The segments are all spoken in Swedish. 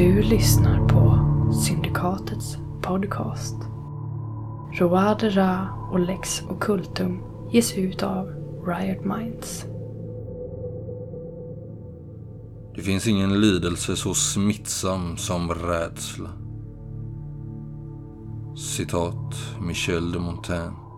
Du lyssnar på Syndikatets podcast. Roade Ra och Lex Occultum ges ut av Riot Minds. Det finns ingen lidelse så smittsam som rädsla. Citat Michel de Montaigne.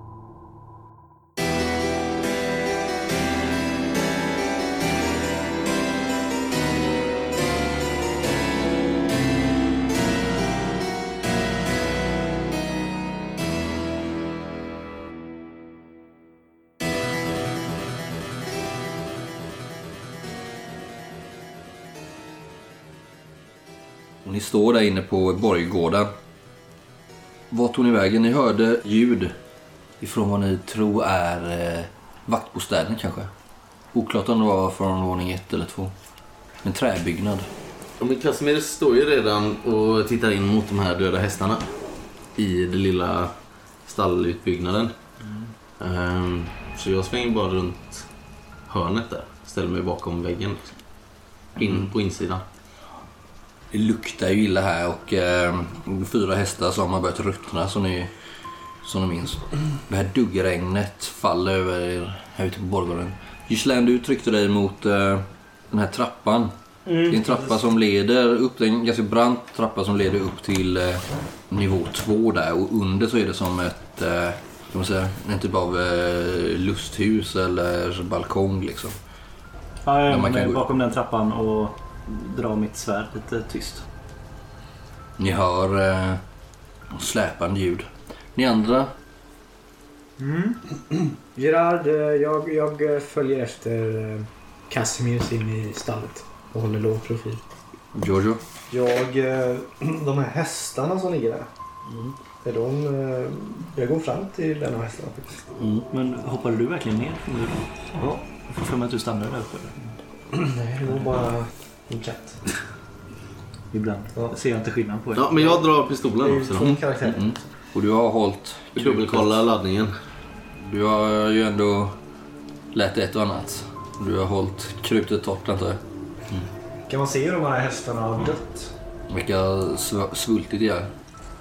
Står där inne på borggården. Vart tog ni vägen? Ni hörde ljud ifrån vad ni tror är eh, vaktbostäder kanske. Oklart om det var från våning ett eller två. En träbyggnad. Ja, men Casimir står ju redan och tittar in mot de här döda hästarna. I den lilla stallutbyggnaden. Ehm, så jag svänger bara runt hörnet där. Ställer mig bakom väggen. Liksom. In på insidan. Det luktar ju illa här och eh, fyra hästar som har börjat ruttna som ni, som ni minns. Det här duggregnet faller över er här ute på borggården. Gislaine, du tryckte dig mot eh, den här trappan. det är en trappa som leder upp, det är en ganska brant trappa som leder upp till eh, nivå två där och under så är det som ett, eh, man säga, en typ av eh, lusthus eller balkong liksom. Ja, jag Ja, är bakom den trappan och drar mitt svärd lite tyst. Ni hör eh, släpande ljud. Ni andra, Gerard, eh, jag, jag eh, följer efter eh, Casimir in i stallet och håller låg profil. Giorgio. Jag, de här hästarna som ligger där. Är de, jag går fram till en av hästarna faktiskt. Men hoppade du verkligen ner? Ja. Jag får för mig att du stannade där uppe. Nej, det var bara en katt. Ibland. Ja. ser jag inte skillnad på er. Ja, men jag drar Det är pistolen också. två Då. karaktärer. Mm. Och du har hållit Dubbelkolla laddningen. Du har ju ändå lärt ett och annat. Du har hållit krutet torrt antar jag. Kan man se hur de här hästarna har dött? Vilka sv- svultit det är.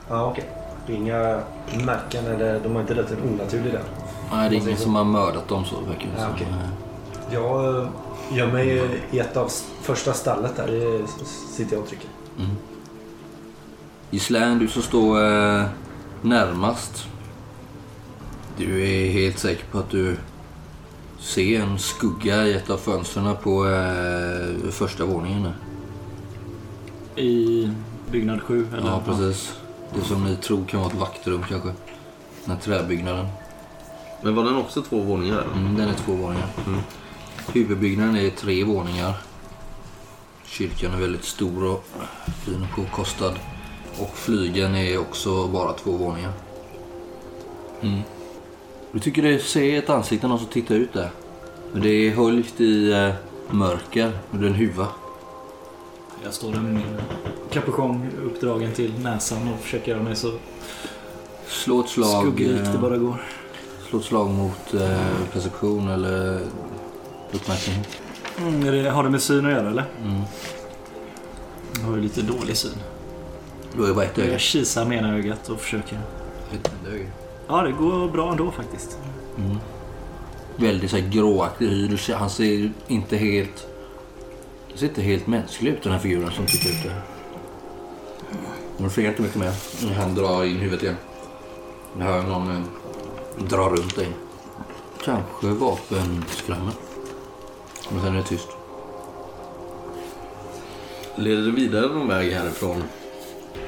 Ja, okej. Det är inga märken eller de har inte dött en onaturlig död. Nej, det är ingen som har mördat dem så verkar det Ja, som. okej. Jag eh, gör mig i ett av första stallet där. Det sitter jag och trycker. Mm. Gislaine, du som står eh, närmast. Du är helt säker på att du ser en skugga i ett av fönstren på eh, första våningen. där. I byggnad 7? Eller? Ja, precis. Det som ni tror kan vara ett vaktrum kanske. Den här träbyggnaden. Men var den också två våningar? Mm, den är två våningar. Mm. Huvudbyggnaden är tre våningar. Kyrkan är väldigt stor och fin och påkostad. Och flygen är också bara två våningar. Mm. Du tycker det ser ett ansikte någon som tittar ut där. Men det är höljt i eh, mörker är en huva. Jag står där med min kapuschong uppdragen till näsan och försöker göra mig så Slå ett slag, skuggrik det eh, bara går. slå ett slag mot eh, perception eller uppmärksamhet. Mm, är det, har det med syn att göra eller? Mm. Jag har ju lite dålig syn. Du har ju bara ett öga. Jag kisar med ena ögat och försöker. Ett öga. Ja, det går bra ändå faktiskt. Mm. Väldigt så här gråaktig hy. Han ser inte helt... Det ser inte helt mänsklig ut den här figuren som tittar ut där. Men du ser inte mycket mer. Han drar in huvudet igen. Du hör någon eh, dra runt dig. Kanske vapenskrammer. Men sen är det tyst. Leder det vidare någon väg härifrån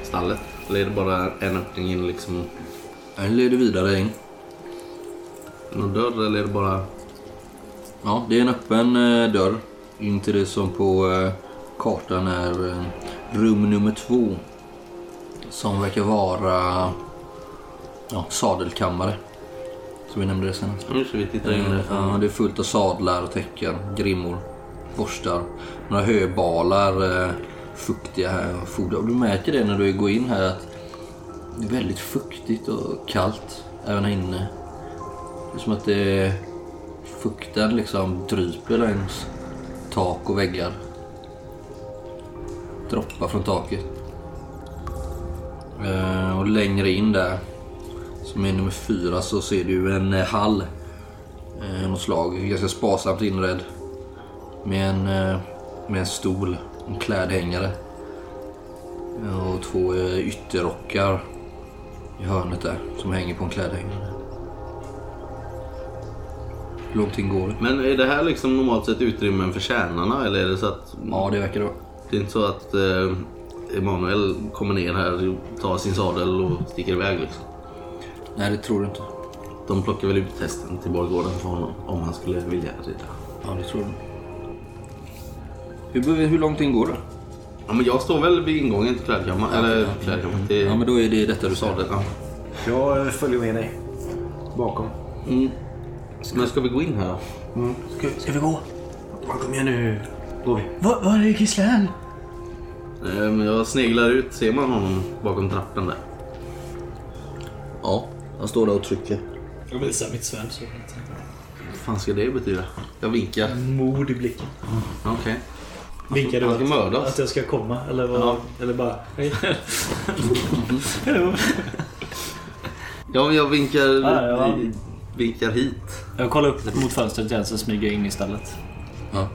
stallet? Eller är det bara en öppning in liksom? Han leder vidare in. Någon dörr eller är det bara... Ja, det är en öppen eh, dörr in till det som på eh, kartan är eh, rum nummer två. Som verkar vara ja, sadelkammare. Som vi nämnde det senast. Nu ska vi titta in Eh, där. ja, det är fullt av sadlar, och täcken, grimmor, borstar. Några höbalar, eh, fuktiga här och foder. Och du märker det när du går in här att det är väldigt fuktigt och kallt även här inne. Det är som att det är fukten liksom dryper längs tak och väggar. droppar från taket. Eh, och längre in där, som är nummer fyra, så ser du en eh, hall. Eh, något slag, ganska sparsamt inredd. Med en, eh, med en stol, en klädhängare. Och två eh, ytterrockar i hörnet där, som hänger på en klädhängare. Hur lång tid går det? Men är det här liksom normalt sett utrymmen för tjänarna eller är det så att Ja, det verkar det vara. det är inte så att eh, Emanuel kommer ner här, tar sin sadel och sticker iväg liksom? Nej, det tror du inte. De plockar väl ut hästen till borggården för honom om han skulle vilja rida. Ja, det tror du. Hur, hur lång tid går det? Ja, men jag står väl vid ingången till klädkammaren. Eller klädkammaren. Till Ja, men då är det detta du sa. sadel. Ja. Jag eh, följer med dig. Bakom. Mm. Men ska vi gå in här då? Ska, ska vi gå? Ja, kom igen nu. Går vi. Var, var är Gislen? Eh, men Jag sneglar ut. Ser man honom bakom trappen där? Ja, han står där och trycker. Jag visar mitt svärd så. Vad fan ska det betyda? Jag vinkar. Mod i blicken. Okej. Vinkar du Han ska att, mördas. att jag ska komma? Eller, vad, Ja. eller bara... Hej. Ja, jag vinkar, Ja, ja. vinkar hit. Jag kollar upp mot fönstret igen så smyger jag in i stallet. Ja.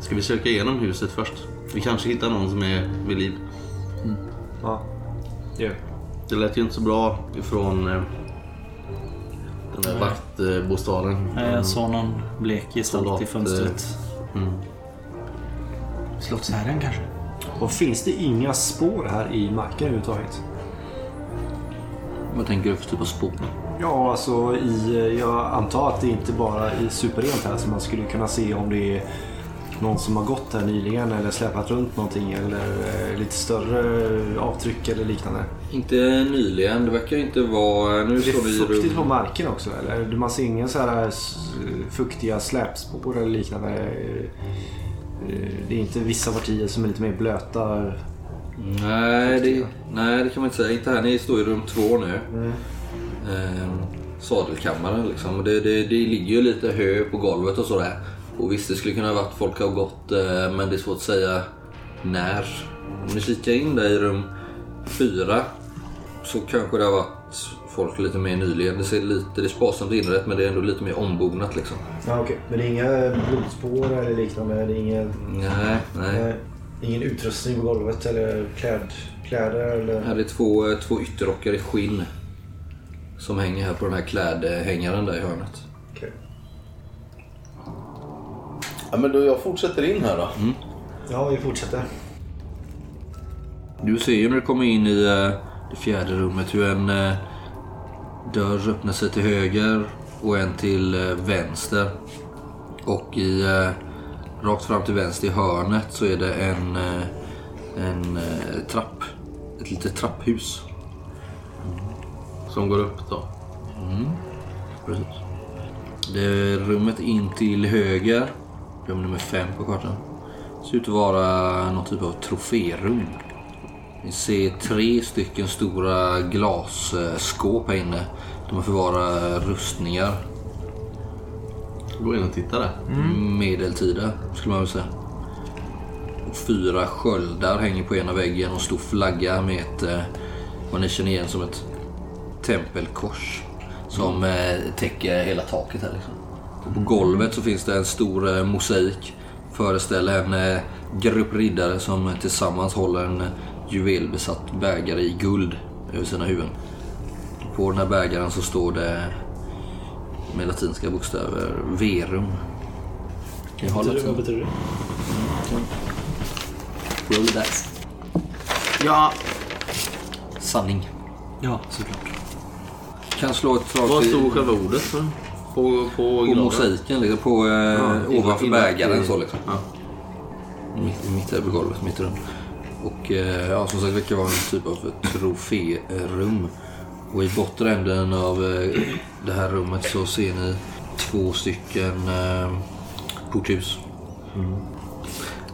Ska vi söka igenom huset först? Vi kanske hittar någon som är vid liv. Ja. Gör. Det lät ju inte så bra ifrån eh, den där Nej. vaktbostaden. Nej, Jag såg någon blek gestalt Soldat, i fönstret. Mm. Slottsherren kanske? Och finns det inga spår här i marken överhuvudtaget? Vad tänker du för typ av spår? Ja, alltså i, jag antar att det inte bara är superrent här så man skulle kunna se om det är någon som har gått här nyligen eller släpat runt någonting eller eh, lite större avtryck eller liknande. Inte nyligen. Det verkar inte vara... Nu Är det i fuktigt på marken också eller? Man ser inga så här s- fuktiga släpspår eller liknande? Eh, Det är inte vissa partier som är lite mer blöta? Nej det, nej, det kan man inte säga. Inte här. Ni står i rum två nu. Mm. Eh, sadelkammaren liksom. Det, det, det ligger ju lite hö på golvet och sådär. Och visst, det skulle kunna ha varit folk har gått, eh, men det är svårt att säga när. Om ni kikar in där i rum fyra så kanske det har varit folk lite mer nyligen. Det ser lite, det är sparsamt inrett men det är ändå lite mer ombonat liksom. Ja, okej. Men det är inga blodspår eller liknande? Det är ingen, Nej, nej. nej, ingen utrustning på golvet eller kläd, kläder eller... Här är två, två ytterrockar i skinn. Som hänger här på den här klädhängaren där i hörnet. Okej. Ja, men då jag fortsätter in här då. Ja, vi fortsätter. Du ser ju när du kommer in i eh, det fjärde rummet hur en eh, dörr öppnar sig till höger och en till eh, vänster. Och i, rakt fram till vänster i hörnet så är det en, en trapp. Ett litet trapphus. Som går upp då. Precis. Det är rummet in till höger, rum nummer fem på kartan, ser ut att vara någon typ av troférum. Vi ser tre stycken stora glasskåp här inne. De förvarar rustningar. Gå in och titta där. Medeltida skulle man väl säga. Och fyra sköldar hänger på ena väggen och en stor flagga med ett, eh, vad ni känner igen som ett tempelkors. Som eh, täcker hela taket här liksom. Och på golvet så finns det en stor eh, mosaik. Föreställer en eh, grupp riddare som tillsammans håller en eh, juvelbesatt bägare i guld över sina huvuden. På den här bägaren så står det med latinska bokstäver verum. Jag har Vad betyder det? Roll the dice. Ja, Sanning. Ja, såklart. Kan slå ett slag vad stod själva ordet för? På, på, på mosaiken, liksom, på, eh, Ja, ovanför i- bägaren så liksom. Ja. Mitt, mitt här på golvet, mitt rum. Och eh, ja, som sagt, det kan vara en typ av troférum. Och i bortre änden av eh, det här rummet så ser ni två stycken eh, porthus.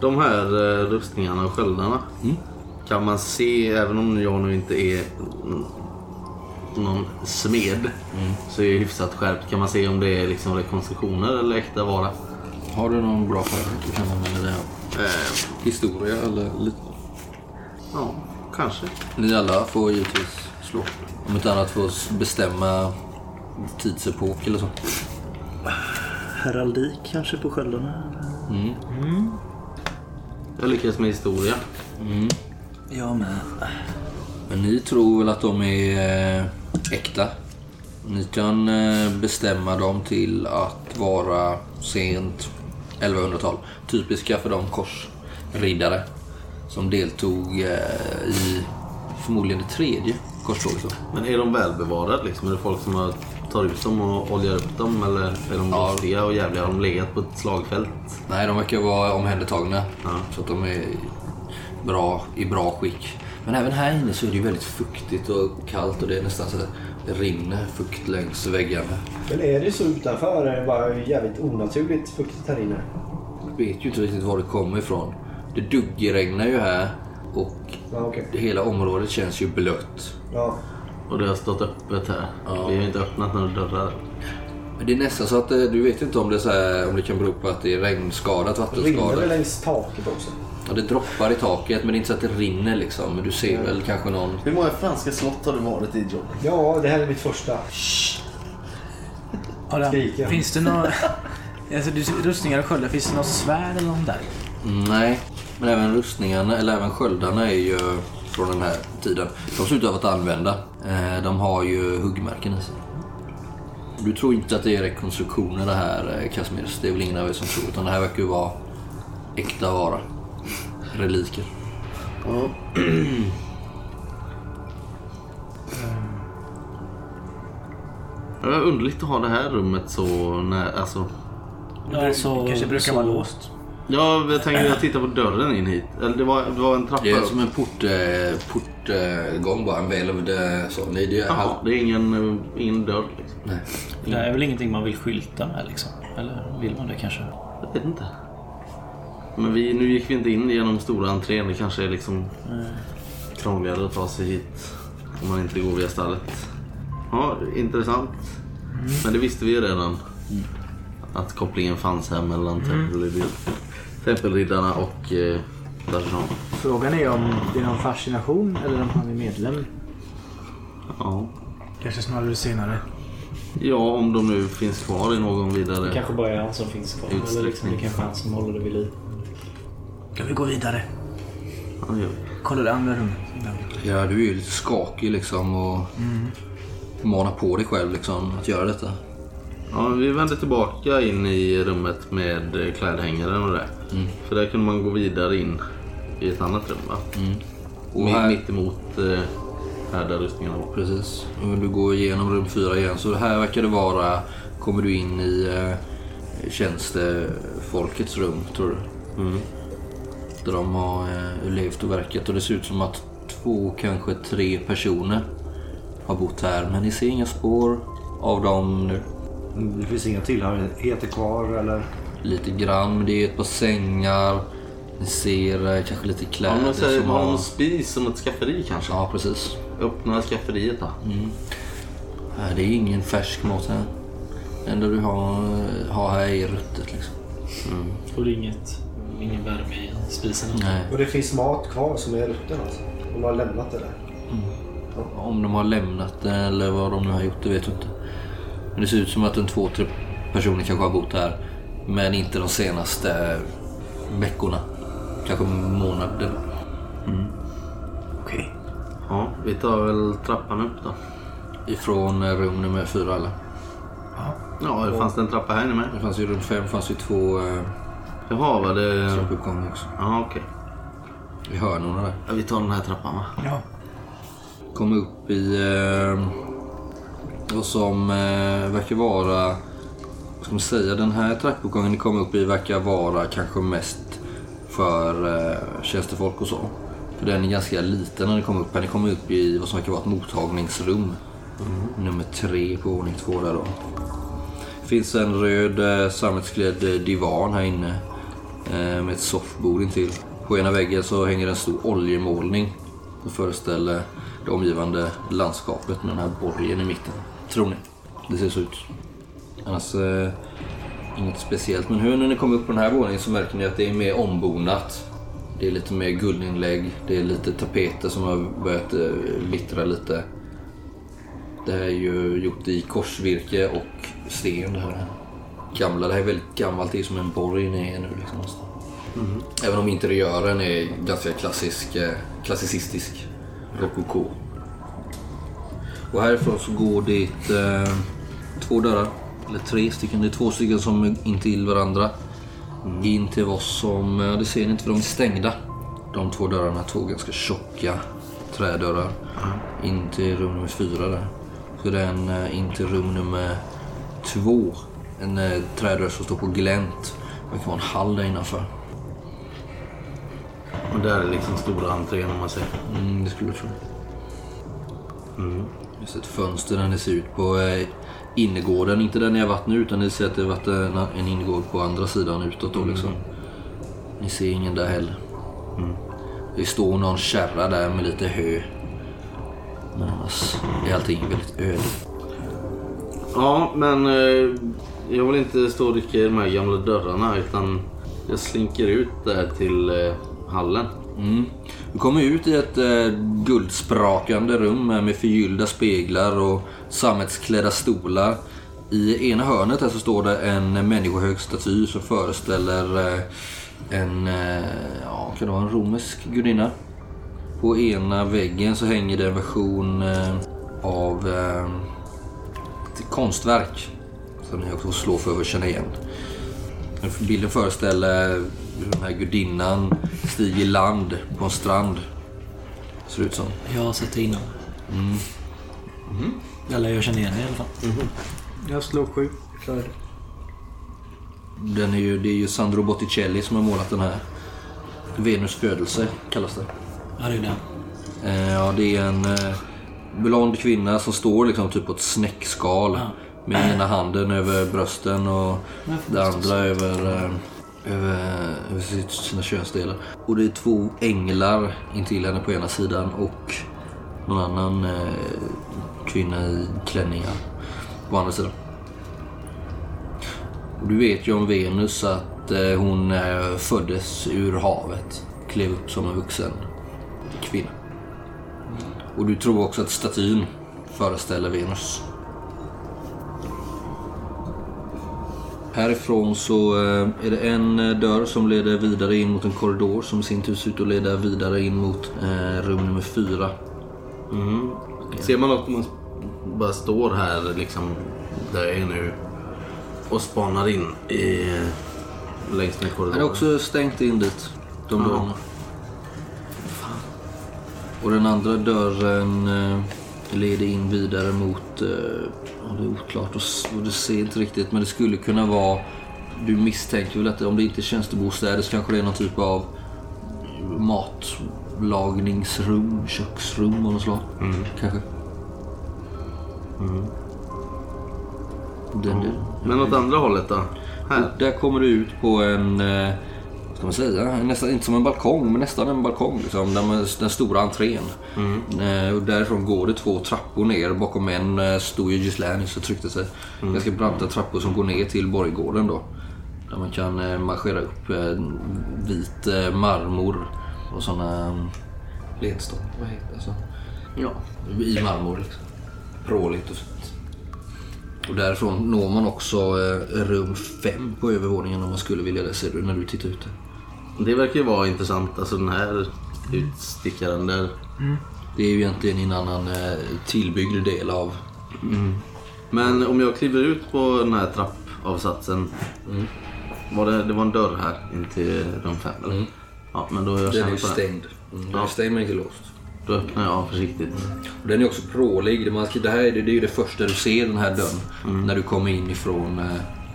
De här eh, rustningarna och sköldarna. Mm. Kan man se, även om jag nu inte är mm, någon smed, så är jag hyfsat skärpt. Kan man se om det är liksom rekonstruktioner eller äkta vara? Har du någon bra färdighet du kan använda dig av? Eh, Historia eller lite? ja, kanske. Ni alla får givetvis slå. Om inte annat får bestämma tidsepok eller så. Heraldik kanske på sköldarna? Jag lyckades med historia. Jag med. Men ni tror väl att de är eh, äkta? Ni kan eh, bestämma dem till att vara sent 1100-tal. Typiska för de korsriddare som deltog eh, i förmodligen det tredje korståget. Men är de välbevarade liksom? Är det folk som har tar ut dem och oljar upp dem? Eller är de Ja. rostiga och jävliga? Har de legat på ett slagfält? Nej, de verkar vara omhändertagna. Ja. Så att de är bra, i bra skick. Men även här inne så är det ju väldigt fuktigt och kallt och det är nästan så att det rinner fukt längs väggarna. Men är det så utanför? Är det bara jävligt onaturligt fuktigt här inne? Jag vet ju inte riktigt var det kommer ifrån. Det duggregnar ju här och Ja, okej. hela området känns ju blött. Ja. Och det har stått öppet här. Ja. Vi har inte öppnat några dörrar. Men det är nästan så att eh, du vet inte om det, är så här, om det kan bero på att det är regnskadat, Rinner det vattenskadat. längs taket också? Ja, det droppar i taket men det är inte så att det rinner liksom. Men du ser väl kanske någon... Hur många franska slott har du varit i John? Ja, det här är mitt första. Adam, Skrika. finns det några... Alltså, du- rustningar och sköldar, finns det något svärd eller något där? Mm, Nej, men även rustningarna, eller även sköldarna är ju från den här tiden. De ser ut att varit använda. Eh, De har ju huggmärken i sig. Du tror inte att det är rekonstruktioner det här, eh. Det är väl ingen av er som tror. Utan det här verkar ju vara äkta vara. Reliker. Det är underligt att ha det här rummet så när, alltså. Ja, så, kanske brukar så, vara låst. Ja, jag tänkte jag titta på dörren in hit. Eller det var, det var en trappa Det är upp. som en port, eh, portgång bara. En välvd eh, så. Nej, det är halv... det är ingen, eh, ingen dörr liksom. Nej. Det är väl ingenting man vill skylta med liksom? Eller vill man det kanske? Jag vet inte. Men vi, nu gick vi inte in genom stora entrén. Det kanske är liksom krångligare att ta sig hit om man inte går via stallet. Ja, intressant. Men det visste vi ju redan. Att kopplingen fanns här mellan tempelridd- tempelriddarna och eh, Darshan. Frågan är om det är någon fascination eller om han är medlem. Ja. Kanske snarare senare. ja, om de nu finns kvar i någon vidare... Det kanske bara är han som finns kvar. Eller liksom, det kanske är han som håller det vid liv. Kan vi gå vidare? Ja, gör. Kolla det andra rummet. Ja, du är ju lite skakig liksom och manar på dig själv liksom att göra detta. Ja, vi vände tillbaka in i rummet med klädhängaren och det. För där kunde man gå vidare in i ett annat rum va? Och Mi- här- Mitt emot eh, här där rustningarna var. Precis. Och du går igenom rum fyra igen. Så här verkar det vara... Kommer du in i eh, tjänstefolkets rum, tror du? Mm. Där de har eh, levt och verkat. Och det ser ut som att två, kanske tre personer har bott här. Men ni ser inga spår av dem nu. Det finns inga tillhörigheter kvar eller? Lite grann, men det är ett par sängar. Ni ser eh, kanske lite Ja, kläder men säg som har... någon spis som ett skafferi kanske. Ja, precis. Öppna skafferiet då. Nej, det är ingen färsk mat här. Det enda du har, har här är ruttet liksom. Och det är inget, ingen värme i spisen. Nej. Och det finns mat kvar som är rutten alltså? De har lämnat det där? Om de har lämnat det eller vad de nu har gjort, det vet jag inte. Men det ser ut som att en två, tre personer kanske har bott här. Men inte de senaste veckorna. Kanske månader. Okej. Ja, vi tar väl trappan upp då. Ifrån eh, rum nummer fyra eller? Ja, det fanns det en trappa här inne med? Det fanns ju runt fem fanns ju två eh, Jaha, var det... trappuppgångar också. Ja, okej. I hörnorna där. Ja, vi tar den här trappan va? Ja. Kom upp i eh, vad som eh, verkar vara, vad ska man säga, den här trappuppgången ni kom upp i verkar vara kanske mest för eh, tjänstefolk och så. För den är ganska liten när ni kommer upp här. Ni kommer upp i vad som verkar vara ett mottagningsrum. Nummer tre på våning två där då. Det finns en röd eh, sammetsklädd eh, divan här inne Eh, med ett soffbord intill. På ena väggen så hänger en stor oljemålning som föreställer det omgivande landskapet med den här borgen i mitten. Tror ni? Det ser så ut. Annars eh, inget speciellt. Men hur när ni kommer upp på den här våningen så märker ni att det är mer ombonat. Det är lite mer guldinlägg. Det är lite tapeter som har börjat eh, vittra lite. Det här är ju gjort i korsvirke och sten. Det här gamla. Det här är väldigt gammalt. Det är som en borg ni är nu. Liksom. Även om interiören är ganska klassisk, eh, klassicistisk. Rokoko. Och härifrån så går det eh, två dörrar. Eller tre stycken. Det är två stycken som är intill varandra. In till vad som, ja, det ser ni inte för de är stängda. De två dörrarna, två ganska tjocka trädörrar. In till rum nummer fyra där. Så det är en eh, in till rum nummer två. En eh, trädörr som står på glänt. Det kan vara en hall där innanför. Och där är liksom stora entrén om man säger. Mm, det skulle jag tro. Just ett fönster där det ser ut på eh, innergården. Inte där ni har varit nu utan ni ser att det har varit en, en innergård på andra sidan utåt då liksom. Ni ser ingen där heller. Det står någon kärra där med lite hö. Men annars är allting väldigt öde. Ja, men eh, jag vill inte stå och rycka i de här gamla dörrarna utan jag slinker ut där till eh, hallen. Mm. Du kommer ut i ett eh, guldsprakande rum med förgyllda speglar och sammetsklädda stolar. I ena hörnet här så står det en människohög staty som föreställer eh, en, eh, ja, kan det vara en romersk gudinna. På ena väggen så hänger det en version eh, av eh, ett konstverk som ni också slår för att känna igen. Bilden föreställer hur den här gudinnan stiger i land på en strand. Ser det ut som. Jag har sett det innan. Eller jag känner igen det i alla fall. Jag slår sju. Det. Den är ju, det är ju Sandro Botticelli som har målat den här. Venus födelse kallas det. Ja, det är den. Eh, ja, det är en eh, blond kvinna som står liksom typ på ett snäckskal. Ja. Med ena handen över brösten och det andra över, eh, över, över sitt- sina könsdelar. Och det är två änglar intill henne på ena sidan och någon annan eh, kvinna i klänningar på andra sidan. Och du vet ju om Venus att eh, hon eh, föddes ur havet. Klev upp som en vuxen kvinna. Och du tror också att statyn föreställer Venus. Härifrån så eh, är det en eh, dörr som leder vidare in mot en korridor som i sin tur ser ut att leda vidare in mot eh, rum nummer fyra. Ser man om man bara står här liksom där jag är nu och spanar in i, längs med Det korridoren? är också stängt in dit. De dörrarna. Och den andra dörren eh, leder in vidare mot... Eh, ja, det är oklart och, och du ser inte riktigt men det skulle kunna vara... Du misstänker väl att om det inte är tjänstebostäder så kanske det är någon typ av matlagningsrum, köksrum av något slag. Kanske. Den, den. Men åt andra hållet då? Här? Där kommer du ut på en, eh, ska man säga, nästan inte som en balkong men nästan en balkong. Liksom, där man, den stora entrén. Eh, och därifrån går det två trappor ner. Bakom en eh, stod ju Gislaine nyss och tryckte sig. Ganska branta trappor som går ner till borggården då. Där man kan eh, marschera upp eh, vit eh, marmor och sådana um, ledstockar. Vad heter det? Så? Ja, i marmor liksom. Pråligt och sånt. Och därifrån når man också rum 5 på övervåningen om man skulle vilja det ser du när du tittar ut. Det verkar ju vara intressant. Alltså den här utstickaren där. Det är ju egentligen en annan eh, tillbyggd del av... Men om jag kliver ut på den här trappavsatsen. Var det, det var en dörr här in till rum 5 eller? Ja, men då är jag Den är ju den. stängd. Mm, den är Ja. stängd men inte låst. Då öppnar jag försiktigt. Och den är också prålig. Det, man, ska- det, här är, det, är ju det första du ser den här dörren. När du kommer in ifrån eh,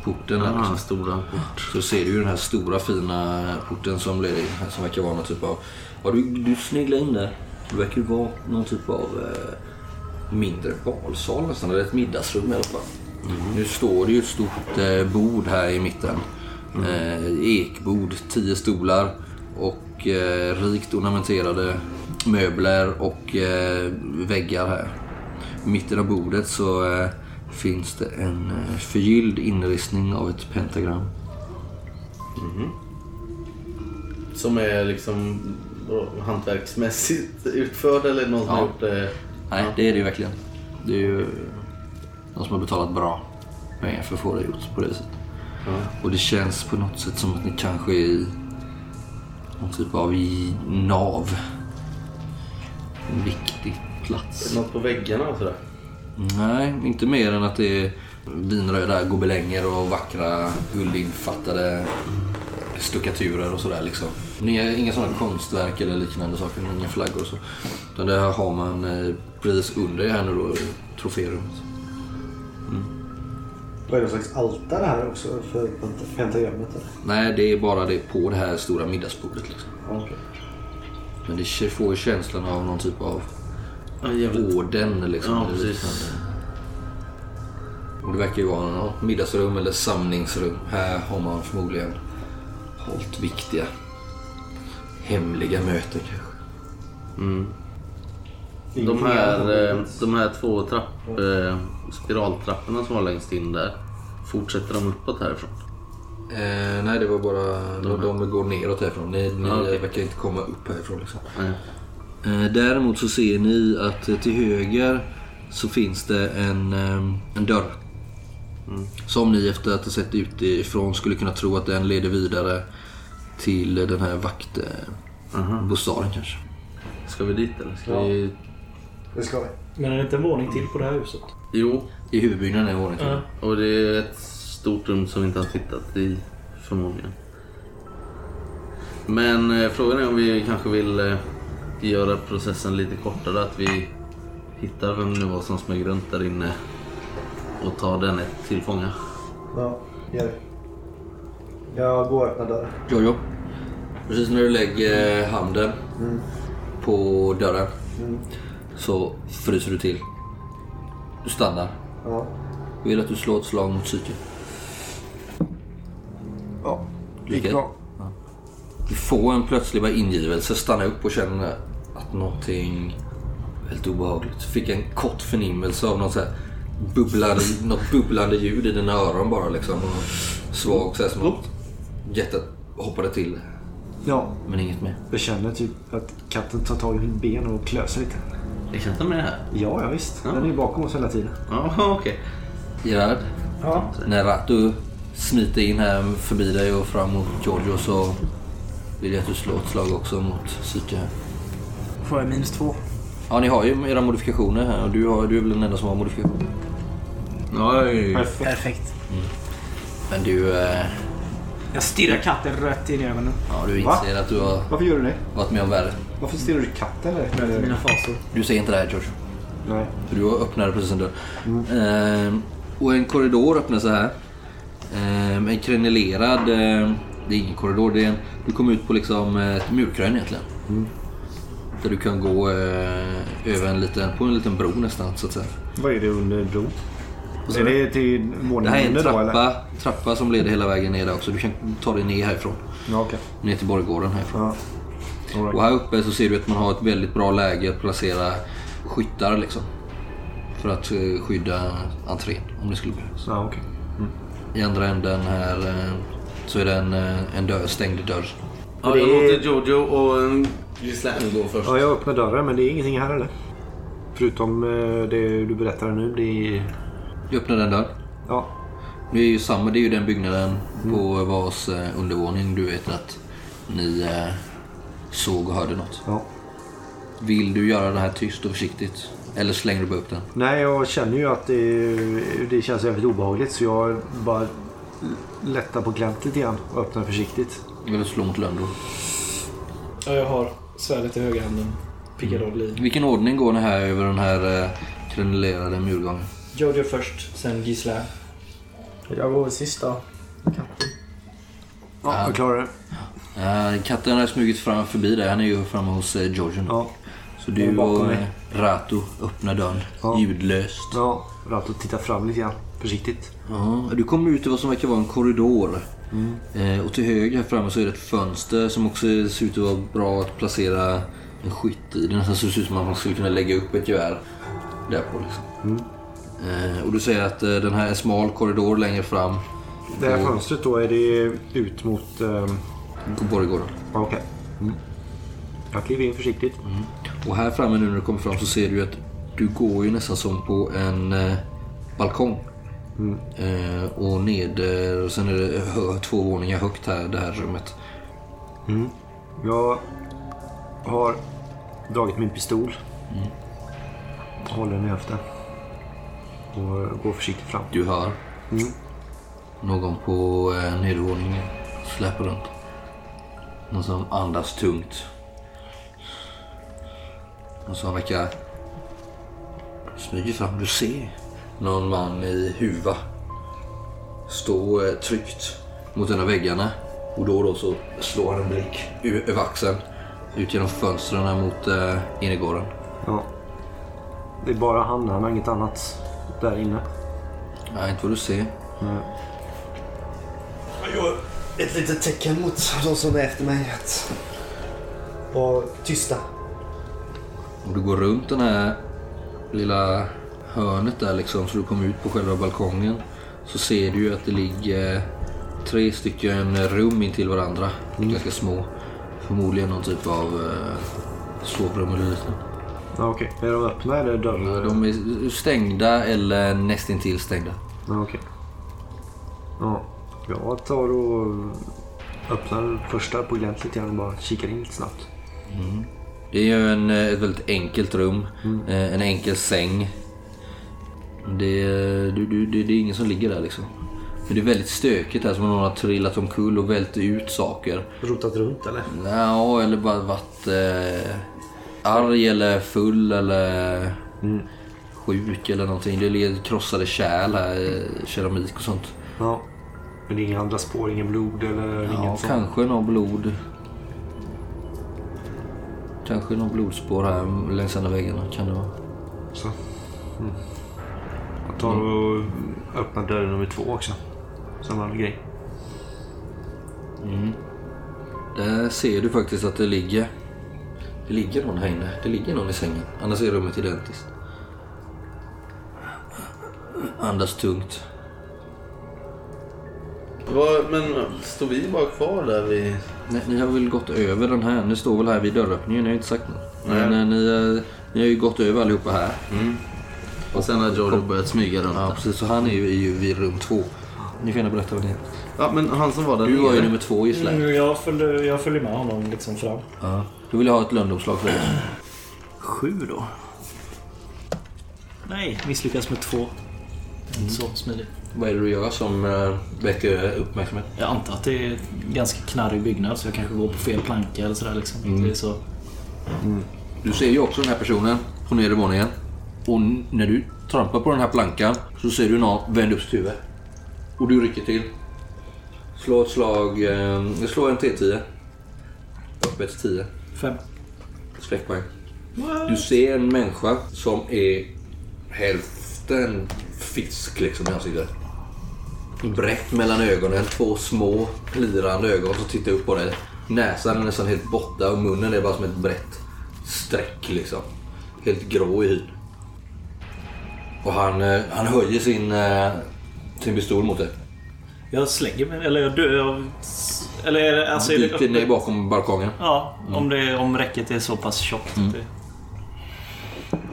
porten. Här, liksom. stora port. Så ser du ju den här stora fina porten som leder som verkar vara någon typ av... Ja, du, du sneglar in där. Det verkar ju vara någon typ av eh, mindre balsal nästan, eller ett middagsrum i alla fall. Nu står det ju ett stort eh, bord här i mitten. Eh, ekbord, tio stolar och eh, rikt ornamenterade möbler och eh, väggar här. I mitten av bordet så eh, finns det en eh, förgylld inristning av ett pentagram. Som är liksom hantverksmässigt utförd eller någon som Ja. gjort det? Nej, det är det ju verkligen. Det är ju de som har betalat bra pengar för att få det gjort på det sättet. Och det känns på något sätt som att ni kanske är i någon typ av nav. En viktig plats. Något på väggarna och sådär? Nej, inte mer än att det är vinröda gobelänger och vackra guldinfattade stuckaturer och sådär liksom. Inga, inga sådana konstverk eller liknande saker, inga flaggor och så. Utan det här har man eh, precis under er här nu då, troférummet. Vad är det slags altare här också för pent- pentagrammet? Nej, det är bara det på det här stora middagsbordet liksom. Okej. Men det får ju känslan av någon typ av Ja, jävligt. orden liksom. Ja, eller precis. Och det verkar ju vara något middagsrum eller samlingsrum. Här har man förmodligen hållit viktiga hemliga möten kanske. De här, eh, de här två trapp, eh, spiraltrapporna som var längst in där. Fortsätter de uppåt härifrån? Eh, nej, det var bara... De, de går neråt härifrån. Ni, ni Ja, okej. verkar inte komma upp härifrån liksom. Nej. Eh, däremot så ser ni att eh, till höger så finns det en, eh, en dörr. Som ni efter att ha sett utifrån skulle kunna tro att den leder vidare till den här vaktbostaden kanske. Ska vi dit eller? Ska Ja. vi... Det ska vi. Men är det inte en våning till på det här huset? Jo, I huvudbyggnaden är våningen till. och det är ett stort rum som vi inte har tittat i förmodligen. Men eh, frågan är om vi kanske vill eh, göra processen lite kortare. Att vi hittar vem det nu var som smög runt där inne och tar den ett till fånga. Ja, gör det. Jag går och öppnar dörren. Jojo. Precis när du lägger handen på dörren så fryser du till. Du stannar. Ja. Jag vill att du slår ett slag mot psyket. Ja, gick Lycka. bra. Du får en plötslig ingivelse, stanna upp och känner att någonting väldigt obehagligt. Fick en kort förnimmelse av något, så här bubblande, något bubblande ljud i dina öron bara liksom. Och svag så här som att hjärtat hoppade till. Ja, Men inget mer. jag känner typ att katten tar tag i mitt ben och klöser lite. Jag kan ta med det här. Ja, ja visst. Ja. Den är ju bakom oss hela tiden. Ja, okej. Gerard, Ja. när Ratu smiter in här förbi dig och fram mot Giorgio så vill jag att du slår ett slag också mot psyke här. Får jag minus två? Ja, ni har ju era modifikationer här och du, har, du är väl den enda som har modifikation. Oj. Perfekt. Perfekt. Men du, eh, Jag stirrar katten rätt in i ögonen. ja, du Va? inser att du har Varför gör du det? varit med om värre. Varför stirrar du katten rätt Möter med mina fasor. Du ser inte det här Giorgio. Nej. För du öppnade precis en dörr. Ehm, och en korridor öppnar sig här. Ehm, en krenelerad... ehm, det är ingen korridor. Det är en, du kommer ut på liksom ett murkrön egentligen. Där du kan gå eh, över en liten, på en liten bro nästan så att säga. Vad är det under bron? Är det till Det våningen här är en då trappa, trappa som leder hela vägen ner där också. Du kan ta dig ner härifrån. Ja, okej. Ner till borggården härifrån. Ja. Right. Och här uppe så ser du att man har ett väldigt bra läge att placera skyttar liksom. För att eh, skydda entrén om det skulle behövas. Ja, okej. I andra änden här eh, så är det en, eh, en dörr, stängd dörr. Ja, jag låter Jojo och Gislaine gå först. Ja, jag öppnar dörren men det är ingenting här eller? Förutom eh, det du berättar nu. Det är... Du öppnar den dörren. Ja. Det är ju samma, det är ju den byggnaden på vars eh, undervåning du vet att ni eh, såg och hörde något. ja. Vill du göra det här tyst och försiktigt? Eller slänger du bara upp den? Nej, jag känner ju att det, det känns jävligt obehagligt så jag bara lättar på klämt lite grann och öppnar försiktigt. Vill du slå mot Lönnro? Ja, jag har svärdet i högra handen. Pickadoll i. I vilken ordning går ni här över den här eh, krenelerade murgången? Jojo först, sen Gisla. Jag går sista. Katten. Ja, jag klarar det. Eh, katten har smugit fram förbi dig. Han är ju framme hos eh, Georgian. Ja. Så Jag är du bakom och mig. eh, Rato öppnar dörren Ja. ljudlöst. Ja, Rato tittar fram lite grann. Försiktigt. Ja, du kommer ut i vad som verkar vara en korridor. Eh, och till höger här framme så är det ett fönster som också ser ut att vara bra att placera en skytt i. Det nästan ser ut som att man skulle kunna lägga upp ett gevär där på. Liksom. Eh, och du ser att eh, den här är en smal korridor längre fram Det här fönstret då, är det ut mot... på borggården. Okej. Mm. Jag kliver in försiktigt. Och här framme nu när du kommer fram så ser du att du går ju nästan som på en eh, balkong. Eh, och neder, och sen är det hö, två våningar högt här, det här rummet. Jag har dragit min pistol. Håller den i höften. Och går försiktigt fram. Du hör Mm. någon på eh, nedervåningen släpper runt. Någon som andas tungt. Någon som verkar smyger fram. Du ser någon man i huva stå eh, tryckt mot en av väggarna. Och då och då så slår han en blick över axeln ut genom fönstren mot eh, innergården. Ja. Det är bara han, han har inget annat där inne. Nej, inte vad du ser. Jag gör ett litet tecken mot de som är efter mig att vara tysta. Och du går runt den här lilla hörnet där liksom så du kommer ut på själva balkongen. Så ser du ju att det ligger tre stycken rum intill varandra. Ganska små. Förmodligen någon typ av eh, sovrum eller liknande. Ja, Okej, är de öppna eller dörrar? De är stängda eller nästintill stängda. Ja, okej. Ja, jag tar och öppnar första på glänt lite grann och bara kikar in lite snabbt. Det är ju en, eh, ett väldigt enkelt rum. Eh, En enkel säng. Det, du, det, det är ingen som ligger där liksom. Men det är väldigt stökigt här som om någon har trillat omkull och vält ut saker. Rotat runt eller? Ja, eller bara varit eh, arg eller full eller sjuk eller någonting. Det ligger krossade kärl här, eh, keramik och sånt. Ja. Men det är inga andra spår, ingen blod eller Ja, inget sånt? kanske någon blod. Kanske någon blodspår här längs ena väggarna kan det vara. Så. Mm. Tar och öppnar dörr nummer två också. Samma grej. Där ser du faktiskt att det ligger Det ligger någon här inne. Det ligger någon i sängen. Annars är rummet identiskt. Andas tungt. Men står vi bara kvar där vid... Nej, ni har väl gått över den här. Ni står väl här vid dörröppningen. Ni har inte sagt något. Nej. Men eh, ni, eh, ni har ju gått över allihopa här. Och sen har Jordan börjat smyga runt Ja, där. precis. Så han är ju, är ju vid rum två. Ni får gärna berätta vad ni heter. Ja, men han som var där Du var ju nere. nummer två gisslar jag. Mm, jag, följer, jag följer med honom liksom fram. Ja. Då vill jag ha ett löndomslag för det. Sju då? Nej, misslyckas med två. Inte så smidigt. Vad är det du gör som uh, väcker uppmärksamhet? Jag antar att det är en ganska knarrig byggnad så jag kanske går på fel planka eller sådär liksom. Det är så... Du ser ju också den här personen på nedre våningen. Och när du trampar på den här plankan så ser du någon vända upp sitt huvud. Och du rycker till. Slå ett slag. Eh, slå en T10. Öppet 10. Fem. Skräckpoäng. Du ser en människa som är hälften fisk liksom i ansiktet. Brett mellan ögonen, två små plirande ögon som tittar upp på dig. Näsan är nästan helt borta och munnen är bara som ett brett streck liksom. Helt grå i hyn. Och han, eh, han höjer sin, eh, sin pistol mot dig. Jag slänger mig, eller jag dör. Jag, eller alltså, är det Dyker ner bakom balkongen. Ja, om, det, om räcket är så pass tjockt. det-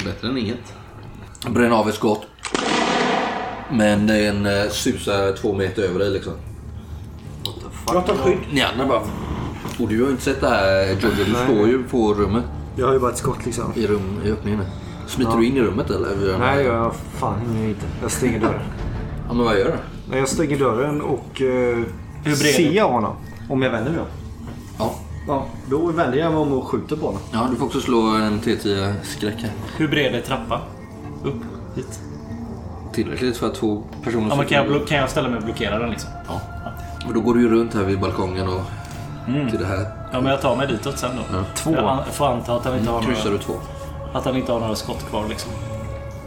Bättre än inget. Bränner av ett skott. Men det är en eh, susar två meter över dig liksom. Jag tar skydd. Ni andra bara... Och du har ju inte sett det här Giorgio. Du står ju på rummet. Jag har ju bara ett skott liksom. I, rum, i öppningen. Smiter Ja. du in i rummet eller? Nej, jag fan hinner inte. Jag stänger dörren. Ja, men vad gör du? Jag stänger dörren och uh, bred ser jag honom. Om jag vänder mig om. Ja. Ja, då vänder jag mig om och skjuter på honom. ja, du får också slå en T10 skräck här. Hur bred är trappan? Upp hit? Tillräckligt för att två personer Ja, men kan, jag, kan jag ställa mig och blockera den liksom? Ja. Och då går du ju runt här vid balkongen och till det här. Ja, men jag tar mig ditåt sen då. Ja. Två. Jag får anta att han inte har Kryssar några, du två. Att han inte har några skott kvar liksom.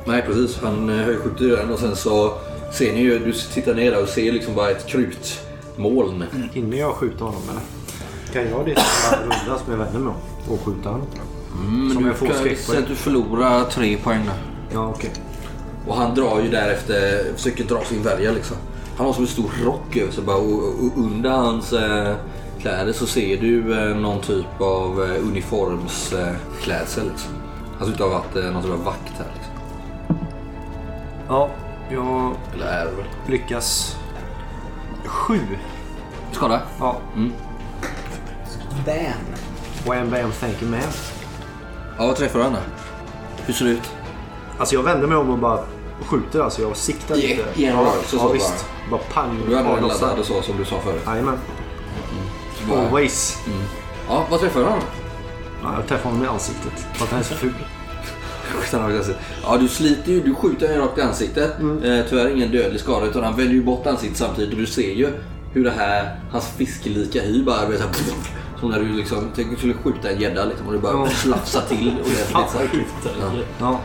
Nej precis, han eh, har ju den och sen så ser ni ju, du tittar ner där och ser liksom bara ett krutmoln. Hinner jag skjuta honom eller? Kan jag det bara runda som jag vänder mig om och skjuta honom? Mm, Som du jag får skräckpoäng. du förlorar tre poäng där. Ja, okej. Och han drar ju därefter, försöker dra sin värja liksom. Han har som en stor rock över sig bara och, och under hans eh, kläder så ser du eh, någon typ av eh, uniformsklädsel eh, klädsel, liksom. Han ser ut att ha varit eh, någon typ av vakt här liksom. Ja, jag Eller är det väl? lyckas. Sju. Skada? Ja. Bam! Wham bam thank you man. Ja, vad träffar du då? Hur ser det ut? Alltså jag vänder mig om och bara skjuter alltså. Jag siktar I- lite. i en ja, rörelse ja, så visst. Bara pang. Du hade Ja, laddad och så som du sa förut. Jajamän. Så bara- Always. Ja, vad träffar du han? Ja, jag träffar honom i ansiktet. För att han är så ful. Ja, du sliter ju. Du skjuter honom rakt i ansiktet. Eh, tyvärr ingen dödlig skada utan han vänder ju bort ansiktet samtidigt och du ser ju hur det här, hans fiskelika hy bara blir så här, Som när du liksom, tänk du skulle skjuta en gädda liksom och det bara Ja. slafsar till ordentligt. Ja.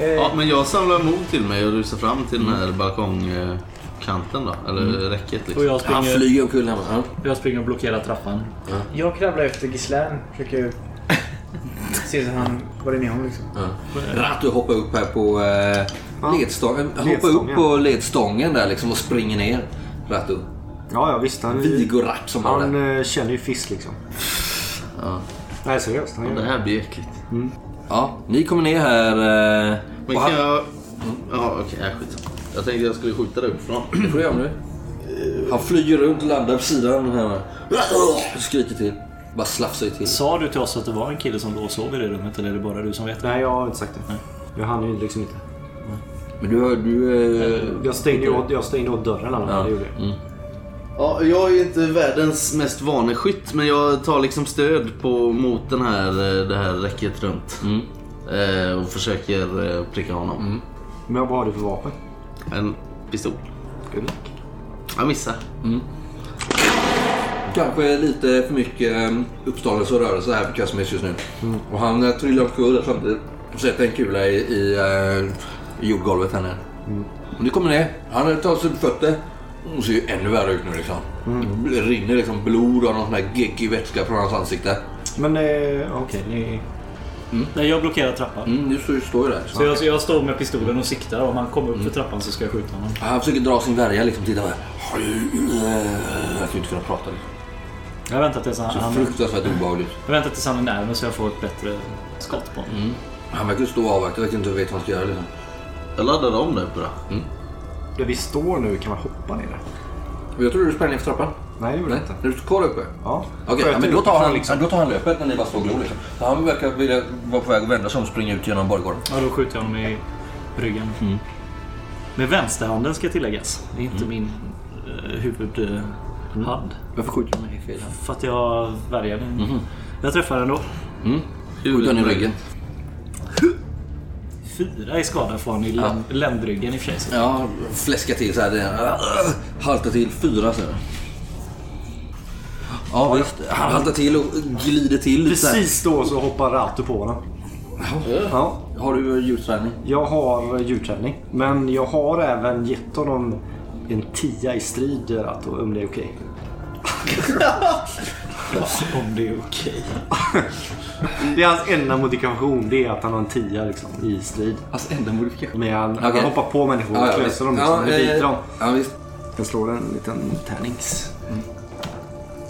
Ja. Ja, men jag samlar mod till mig och rusar fram till den här balkongkanten då. Eller räcket Och liksom. jag Han springer, flyger omkull hemma. Ja. jag springer och blockerar trappan. Jag kravlar efter Gislaine. Försöker så han var det honom liksom. Ja. Rattu hoppar upp här på eh, ledstången. Hoppar upp på ledstången där liksom och springer ner. Rattu. Ja, ja visst. Han, Vigorart som han han eh, känner ju fisk liksom. Ja. Nej, seriöst. Han Ja, det det. här blir äckligt. Ja, ni kommer ner här. Eh, Men och kan han, jag... Ja, okej. Okay, skit. Jag tänkte jag skulle skjuta det uppifrån. Det får du göra nu. Han flyger runt, landar på sidan här. Skriker till. Bara slafsar ju till. Sa du till oss att det var en kille som låg och sov i det rummet eller är det bara du som vet det? Nej, jag har inte sagt det. Jag hann ju liksom inte. Men du, har- du eh, Jag stängde åt, jag stängde åt dörren alla Ja. det gjorde jag. Mm. Ja, jag är ju inte världens mest vaneskytt men jag tar liksom stöd på, mot den här, eh, det här räcket runt. Mm. Eh, och försöker eh, pricka honom. Men vad har du för vapen? En pistol. Good luck. Jag missar. Kanske lite för mycket eh, uppståndelse och rörelse här för Casimir just nu. Och han eh, trillar omkull samtidigt. Och sätter en kula i, i, eh, i jordgolvet här nere. Och ni kommer ner. Han tar sig på fötter. Och ser ju ännu värre ut nu liksom. Det rinner liksom blod och någon sån här geggig vätska från hans ansikte. Men eh, okej, ni... Nej, jag blockerar trappan. Mm, du står, står ju där. Så jag, så jag står med pistolen och siktar. Om han kommer upp för trappan så ska jag skjuta honom. Han försöker dra sin värja liksom. Titta här. Jag skulle inte kunna prata liksom. Jag väntar tills han, Så han, fruktansvärt obehagligt. jag väntar tills han är nära så jag får ett bättre skott på honom. Han verkar stå och avvakta. Jag vet inte vet vad han ska göra liksom. Jag laddade om det uppe då. Där vi står nu kan man hoppa ner Jag tror du sprang ner för trappan. Nej, det gjorde jag inte. när du står kvar uppe. Ja. Okej, ja, men då tar, han, liksom. då tar han löpet när ni bara står och glor. Liksom. Så han verkar vilja vara på väg att vända sig om och springa ut genom borggården. Ja, då skjuter jag honom i ryggen. Med vänsterhanden ska tilläggas. Det är inte min uh, huvudhand. Varför skjuter du mig hand? För att jag värjar den. Jag träffar ändå. Skjuter han i ryggen? Fyra i skada får han i länd, ländryggen i och för sig. så- Ja, fläska till så här. Det, haltar till fyra så här. Ja visst, han haltar till och glider till lite. Precis då så hoppar Ratu på honom. Ja. Har du djurträning? Jag har djurträning. Men jag har även gett honom en tia i strid Ratu, om det är okej. Om det är okej. Det är hans enda modifikation. Det är att han har en tia liksom, i strid. Alltså enda modifikation. Men han, Okej. han hoppar på människor och klöser dem liksom. Ja, Ja, biter eh, dem. ja, visst. Jag slår en liten tärnings.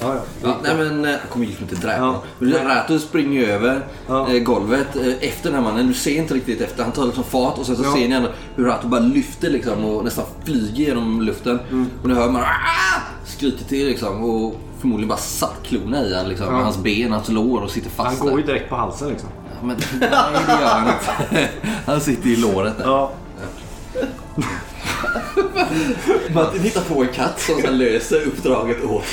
Ja, ja. Ja, nej men eh, han kommer ju inte dräpa Ja. honom. Rato springer ju över Ja. eh, golvet eh, efter den här mannen. Du ser inte riktigt efter. Han tar liksom fart och sen så Ja. ser ni ändå hur Rato bara lyfter liksom och nästan flyger genom luften. Mm. Och nu hör man "Ah!" Skriker till liksom och förmodligen bara satt klorna i han liksom. Ja. Hans ben, hans lår och sitter Han fast går ju direkt på halsen liksom. Ja, men, nej det gör han inte. Han sitter i låret där. Ja. Martin hittar på en katt som sen löser uppdraget åt.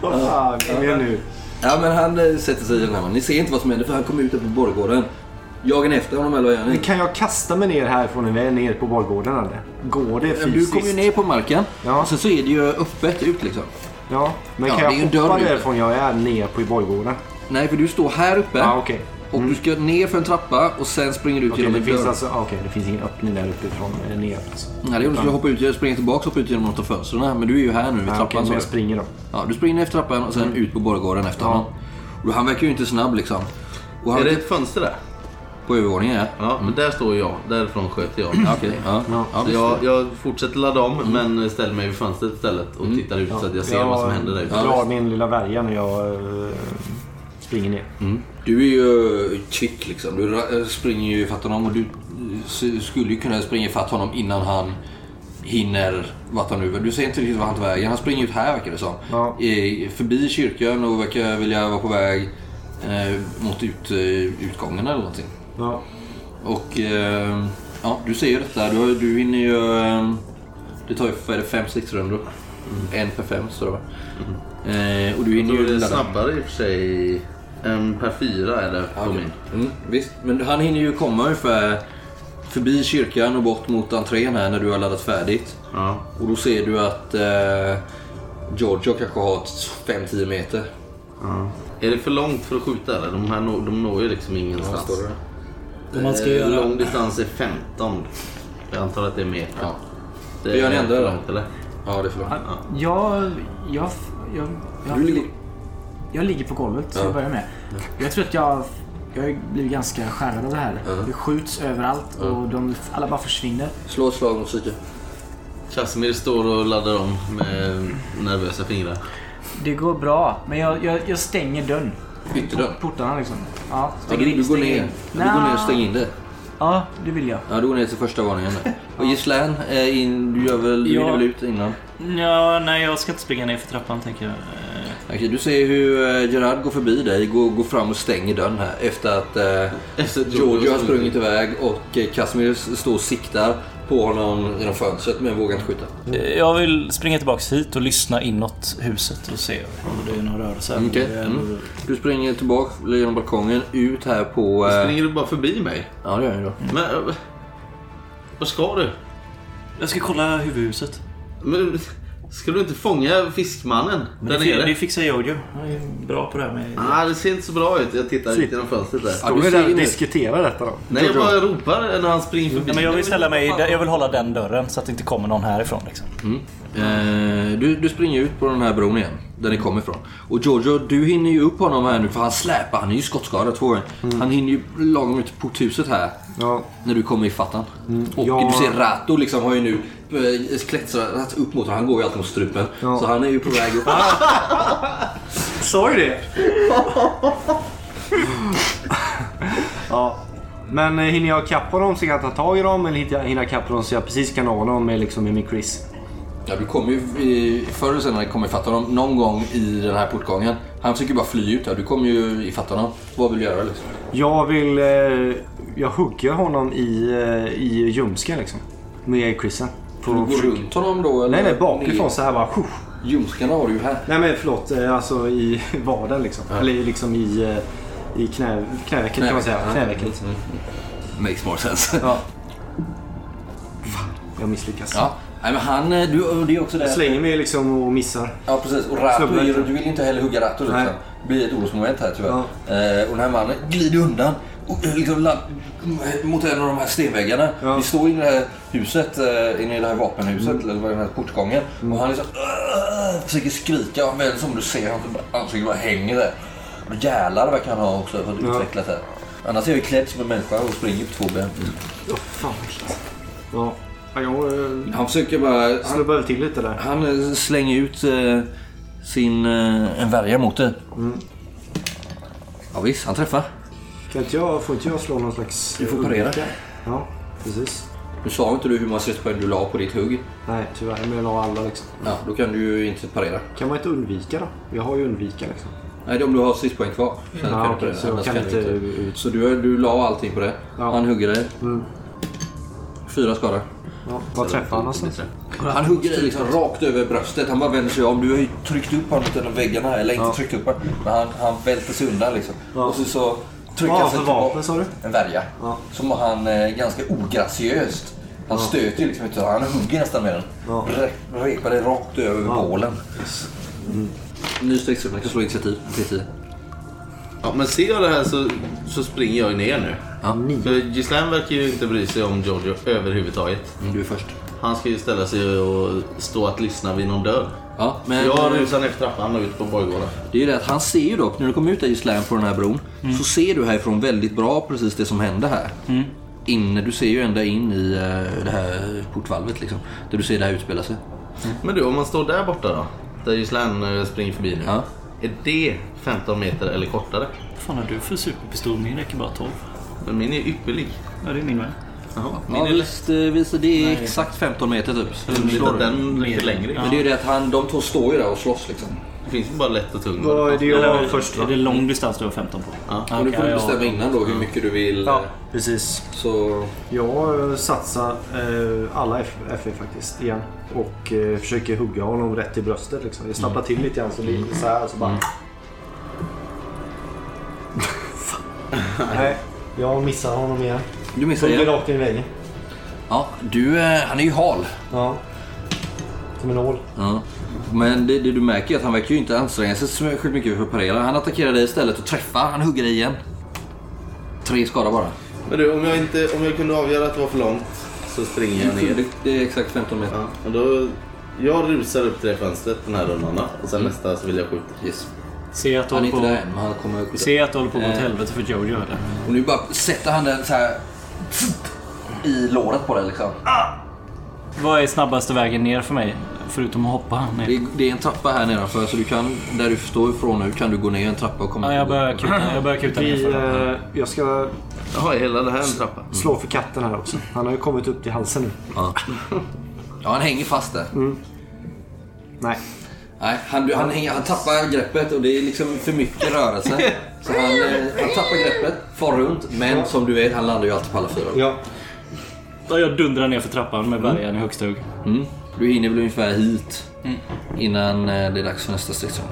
Vad fan, kom igen nu. Ja men han eh, sätter sig i den här. Ni ser inte vad som händer för han kommer ut på borggården. Jagar ni efter honom eller vad gör ni? Men kan jag kasta mig ner härifrån en väg ner på borggården eller? Går det fysiskt? Du kommer ju ner på marken. Ja. Och sen så är det ju öppet ut liksom. Ja, men Ja, kan det är ju jag hoppa därifrån jag är ner på borggården? Nej för du står här uppe. Ja, okej. Och du ska ner för en trappa och sen springer du ut Okej, genom det en finns dörr. alltså, ah, okej, det finns ingen öppning där uppifrån eh, ner. Alltså. Nej, det är om du skulle hoppa ut, springa tillbaka och hoppa ut genom något av fönstren. Men du är ju här nu vid Ah, trappan. men så jag springer då. ja, du springer ner efter trappan och sen ut på borggården efter Ja. honom. Och han verkar ju inte snabb liksom. Och han Är det ett fönster där? På övervåningen ja. Ja, men där står jag. Därifrån sköter jag. Ja, Okej. Ja. Ja, Så jag, jag fortsätter ladda om men ställer mig vid fönstret istället och tittar ut så att jag ser vad som händer där ute. Jag drar min lilla värja när jag eh, springer ner. Du är ju kvick liksom. Du ra- springer ju ifatt honom och du s- skulle ju kunna springa ifatt honom innan han hinner vart han nu Du ser inte riktigt vart han tar vägen. Han springer ut här verkar det som. Ja. Förbi kyrkan och verkar vilja vara på väg eh, mot ut, eh, utgången eller någonting. Ja. Och eh, ja, du ser ju detta. Du, du hinner ju... Eh, det tar ju vad är det, fem stridsrundor. En per fem står det va? Eh, och du hinner ju det är snabbare i och för sig. En per fyra är det min. Mm, visst, men han hinner ju komma ungefär förbi kyrkan och bort mot entrén här när du har laddat färdigt. Ja. Och då ser du att eh, Giorgio kanske har 5-10 meter. ja. Är det för långt för att skjuta eller? De här når, de når ju liksom ingenstans. det? Om man ska Eh, göra... Lång distans är 15. Jag antar att det är meter. Ja. Det en är enda för då. långt eller? ja, det är för långt. Jag, jag, jag, jag, ligger... jag ligger på golvet till Ja. att börja med. Jag tror att jag, jag blivit ganska skärrad av det här. Ja. Det skjuts överallt och de, alla bara försvinner. Slå ett slag mot psyke. Casimir står och laddar om med nervösa fingrar. Det går bra, men jag, jag, jag stänger dörren. Ytterdörren. Portarna liksom. Ja, stänger du, du går ner. in. Du går ner och stänger in det. Ja, det vill jag. Ja, du går ner till första våningen. Och Gislaine, eh, in, du gör väl, du Ja. väl ut innan? Ja, nej, jag ska inte springa ner för trappan tänker jag. Eh, Okej, du ser hur eh, Gerard går förbi dig, går, går fram och stänger dörren här efter att eh, Giorgio har sprungit iväg och eh, Casimir står och siktar på honom genom fönstret men vågar inte skjuta. Jag vill springa tillbaks hit och lyssna inåt huset och se om det är någon rörelse. Det är Mm. Du springer tillbaka genom balkongen ut här på... eh, Springer du bara förbi mig? Ja, det gör jag då. Men... eh, Vad ska du? Jag ska kolla huvudhuset. Men, ska du inte fånga fiskmannen Men där det, nere? det fixar Jojo. Han är bra på det här med... Ah, det ser inte så bra ut. Jag tittar ut genom fönstret där. Står du där och diskuterar detta då? Nej, jag bara ropar när han springer förbi. Nej, men jag vill ställa mig... Jag vill hålla den dörren så att det inte kommer någon härifrån liksom. Eh, du, du springer ut på den här bron igen, där ni kommer ifrån. Och Giorgio, du hinner ju upp honom här nu för han släpar, han är ju skottskadad två gånger. Han hinner ju lagom ut på porthuset här Ja. när du kommer i fattan. Och Ja. du ser Rato liksom har ju nu eh, klättrat upp mot honom. Han går ju alltid mot strupen. Ja. Så han är ju på väg upp. Sa ju det. ja. Men eh, hinner jag kappa honom så jag kan ta tag i dem eller hinner jag- jag kappa dem så jag precis kan nå honom med, liksom, med min Chris? Ja, du kommer ju i, förr eller senare kommer ifatt honom någon gång i den här portgången. Han försöker bara fly ut här. Du kommer ju ifatt honom. Vad vill du göra liksom? Jag vill... Eh, jag hugger honom i, eh, i ljumsken liksom. Med Chrisen. Du gå runt honom då? Eller? Nej, nej, bakifrån så här bara. Shush. Ljumskarna har du ju här. Nej men förlåt, eh, alltså i vaden liksom. Eller liksom i, i knä, knävecket kan man säga. Ja. Knävecket. Makes more sense. Ja. Fan, jag misslyckas. Ja. Nej, men han, eh, du, det är också det. Slänger mig liksom och missar. Ja precis. Och lite. du vill inte heller hugga Rato liksom. Det blir ett orosmoment här tyvärr. Ja. Eh, och den här mannen glider undan och eh, liksom land, mot en av de här stenväggarna. Ja. Vi står inne i det här huset, eh, inne i det här vapenhuset, Mm. eller den här portgången. Och han liksom uh, försöker skrika. Väl som du ser, hans ansikte bara hänger där. Och jävlar verkar han ha också, för att Ja. utvecklat här. Annars är jag ju klädd som en människa och springer på två ben. Åh fan vad äckligt. Ja. Ja jag eh, Han försöker bara... Han, snubbar väl till lite där. han eh, slänger ut eh, sin, eh, en värja mot det. Ja visst, han träffar. Kan inte jag, får inte jag slå någon slags... Du får parera. Ja, precis. Nu sa inte du hur många stridspoäng du la på ditt hugg. Nej, tyvärr. Men jag la alla liksom. Ja, då kan du ju inte parera. Kan man inte undvika då? Jag har ju undvika liksom. Nej, det är om du har stridspoäng kvar. Sen Ja, kan du okej, parera. så Annars kan du inte Så du, du la allting på det. Ja. Han hugger dig. Mm. Fyra skador. Ja, vad träffar han någonstans? Han hugger dig liksom rakt över bröstet. Han bara vänder sig om. Du har ju tryckt upp honom mot en av väggarna. Eller inte Ja. tryckt upp honom. Men han, han välter sig undan liksom. Ja. Och så, så trycker han sig vapen sa du? En värja. Ja. Som han eh, ganska ograciöst. Han stöter ju liksom inte. Han hugger nästan med den. Ja. Re- repar det rakt över Ja. bålen. Ny stridsrunda. kan slå initiativ. T10. Ja, men ser jag det här så, så springer jag ner nu. Ja. För Gislaine verkar ju inte bry sig om Giorgio överhuvudtaget. Mm, du är först. Han ska ju ställa sig och stå att lyssna vid någon dörr. Ja, men Jag rusar ner för trappan och ut på borggården. det är ju det att han ser ju dock, när du kommer ut där i slam på den här bron, så ser du härifrån väldigt bra precis det som händer här. Inne, du ser ju ända in i eh, det här portvalvet liksom. Där du ser det här utspela sig. Men du, om man står där borta då? Där Gislaine eh, springer förbi nu. Ja. Är det 15 meter eller kortare? Vad fan har du för superpistol? Min räcker bara 12. Men min är ypperlig. Ja, det är min med. Jaha, min Ja, är visst, eh, visst, det är exakt 15 meter typ. Slår den ligger längre. Men det är ju det att han, de två står ju där och slåss liksom. Det finns bara lätt och tung. Vad är det jag först va? Är det lång distans du har 15 på? Ja. Och nu får du ja, bestämma ja. innan då hur mycket du vill. Ja, eh, precis. Så Jag satsar eh, alla FE faktiskt igen. Och eh, försöker hugga honom rätt i bröstet. Liksom. Jag stapplar till lite grann så det blir så här. Så bara... Nej, jag missar honom igen. du missar Hugger igen. rakt in i väggen. Ja, du, han är ju hal. Ja. Som en nål. Ja. Men det, det du märker är att han verkar ju inte anstränga sig så särskilt mycket för att parera. Han attackerar dig istället och träffar. Han hugger dig igen. Tre skada bara. Men du, om jag, inte, om jag kunde avgöra att det var för långt så springer jag ner. Det, det är exakt 15 meter. Ja, och då, jag rusar upp till det fönstret den här rundan. Och sen nästa så vill jag skjuta. Yes. Se att Han är på, där än, men han kommer att se att du håller på att gå åt Eh. helvete för Jojo eller? Och nu bara sätter han den så här i låret på dig liksom. Vad är snabbaste vägen ner för mig? Förutom att hoppa ner. Det är, det är en trappa här nedanför så du kan, där du står ifrån nu kan du gå ner en trappa och komma Ja, jag börjar kuta, jag börjar kuta Vi, eh, jag ska Jaha, hela det här en trappa? slå för katten här också. Han har ju kommit upp till halsen nu. Ja. ja, han hänger fast där. Nej. Nej, han, han, hänger, han tappar greppet och det är liksom för mycket rörelse. Så han, eh, han tappar greppet, far runt. Men som du vet, han landar ju alltid på alla fyra. Ja. Ja, Jag dundrar ner för trappan med bärgaren i högsta hugg. Mm. Du hinner väl ungefär hit innan eh, det är dags för nästa stridsrond.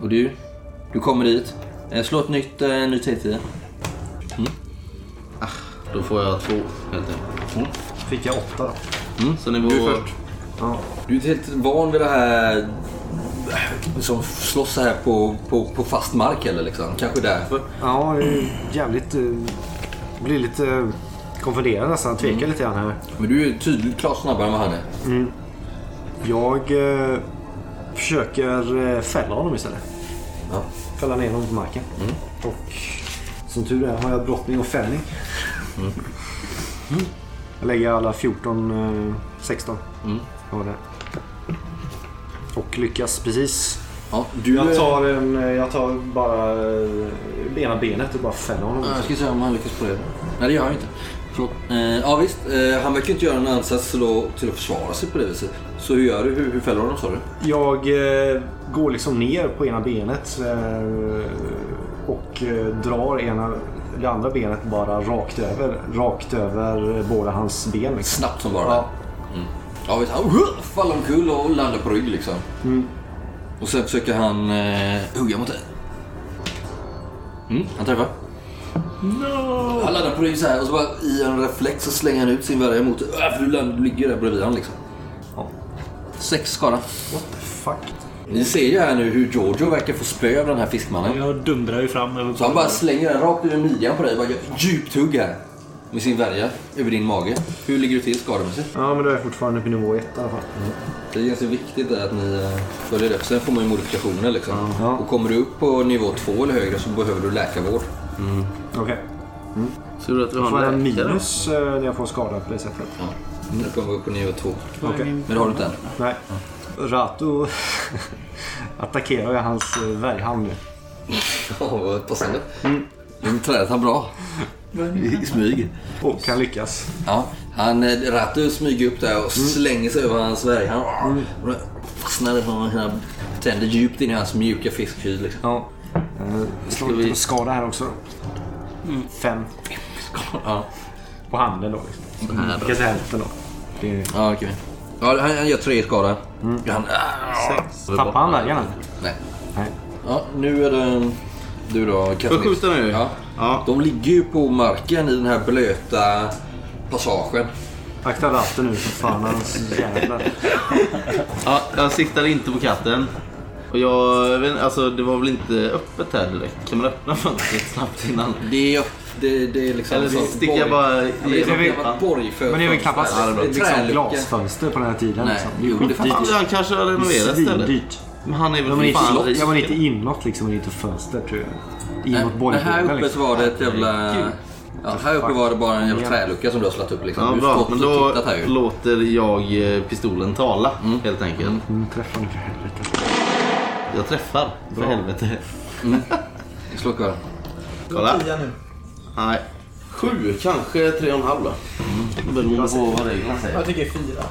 Och du, du kommer dit. Eh, Slå ett nytt, eh, ny T10. Då får jag två helt enkelt. Fick jag åtta då. Så nivå... Du är först. Ja. Du är helt van vid det här som slåss här på, på, på fast mark eller liksom. Kanske därför. Ja, det är jävligt... Blir lite konfunderad nästan. Tvekar lite grann här. Men du är tydligt klart snabbare än vad han är. Jag eh, försöker eh, fälla honom istället. Ja. Fälla ner honom på marken. Och som tur är har jag brottning och fällning. Jag lägger alla 14, eh, 16. Mm. Har det. Och lyckas precis. Ja, du, Jag eh, tar, en, eh, jag tar bara ena benet och bara fäller honom. Ja, Jag ska se om han lyckas på det. Nej, det gör han inte. Förlåt. Eh, ja, visst. Eh, han verkar inte göra en ansats till att, till att försvara sig på det viset. Så hur gör du? Hur, hur fäller du honom sa du? Jag eh, går liksom ner på ena benet eh, och eh, drar ena, det andra benet bara rakt över. Rakt över båda hans ben. Liksom. Snabbt som bara Ja. Mm. Ja, vet, han uh, faller omkull och landar på rygg liksom. Mm. Och sen försöker han eh, hugga mot dig. Mm, han träffar. No! Han landar på rygg så här och så bara i en reflex så slänger han ut sin värja mot dig. Äh, för du, ligger där bredvid han liksom. Ja. Sex skada. What the fuck? Ni ser ju här nu hur Giorgio verkar få spö av den här fiskmannen. Jag dundrar ju fram över Så han bara slänger den rakt över midjan på dig. Bara gör ett djupt hugg här. Med sin värja över din mage. Hur ligger du till skademässigt? Ja, men då är jag fortfarande på nivå 1 i alla fall. Det är ganska viktigt där att ni eh, följer det. För sen får man ju modifikationer liksom. Ja. Och kommer du upp på nivå 2 eller högre så behöver du läkarvård. Okej. Tur att vi Får har jag en läkare. minus eh, när jag får skada på det sättet? Ja. Nu kommer vi upp på nivå 2. Okej. Men det har du inte än. Nej. Rato attackerar jag hans eh, värjhand nu. Ja, vad passande. Nu trädet han bra. I smyg. Och han lyckas. Ja, han eh, Ratu smyger upp där och slänger sig över hans värj. Han och det fastnar från sina tänder djupt in i hans mjuka fiskhud. Liksom. Ja. Eh, Slår vi- lite skada här också. Fem. Ja, På handen då. Liksom. Jag kan säga hälften då. Det... ja okej. Ja, han, han gör tre skada. Han, Tappar han eller? nej. Nej. Ja, nu är det du då, Får jag skjuta nu? Ja. Ja. De ligger ju på marken i den här blöta passagen. Akta ratten nu för fan jävlar. ja, jag siktar inte på katten. Och jag, jag vet, alltså det var väl inte öppet här direkt? Kan man öppna fönstret snabbt innan? Det är Det, det är liksom... Eller sånt sticker jag borg- bara Ja, men det är vi- gammalt borgfönster. Men det är väl knappast Ja, det är bra. ett liksom glasfönster på den här tiden. Nej, liksom. jo, Det är. Fan, han kanske har renoverat stället. Men han är Ja, väl för fan inte, rik. ja, men inte inåt liksom, inte fönster tror jag. Inåt men här uppe liksom. så var det ett jävla... Ja, här uppe var det bara en jävla trälucka som du har slagit upp liksom. Ja, bra. Men och då låter jag eh, pistolen tala, helt enkelt. Mm, träffar inte för helvete. Jag träffar, för helvete. Slå kvar. Kolla. Nu. Nej. Sju, kanske tre och en halv då. Beroende på vad reglerna säger. Jag tycker fyra.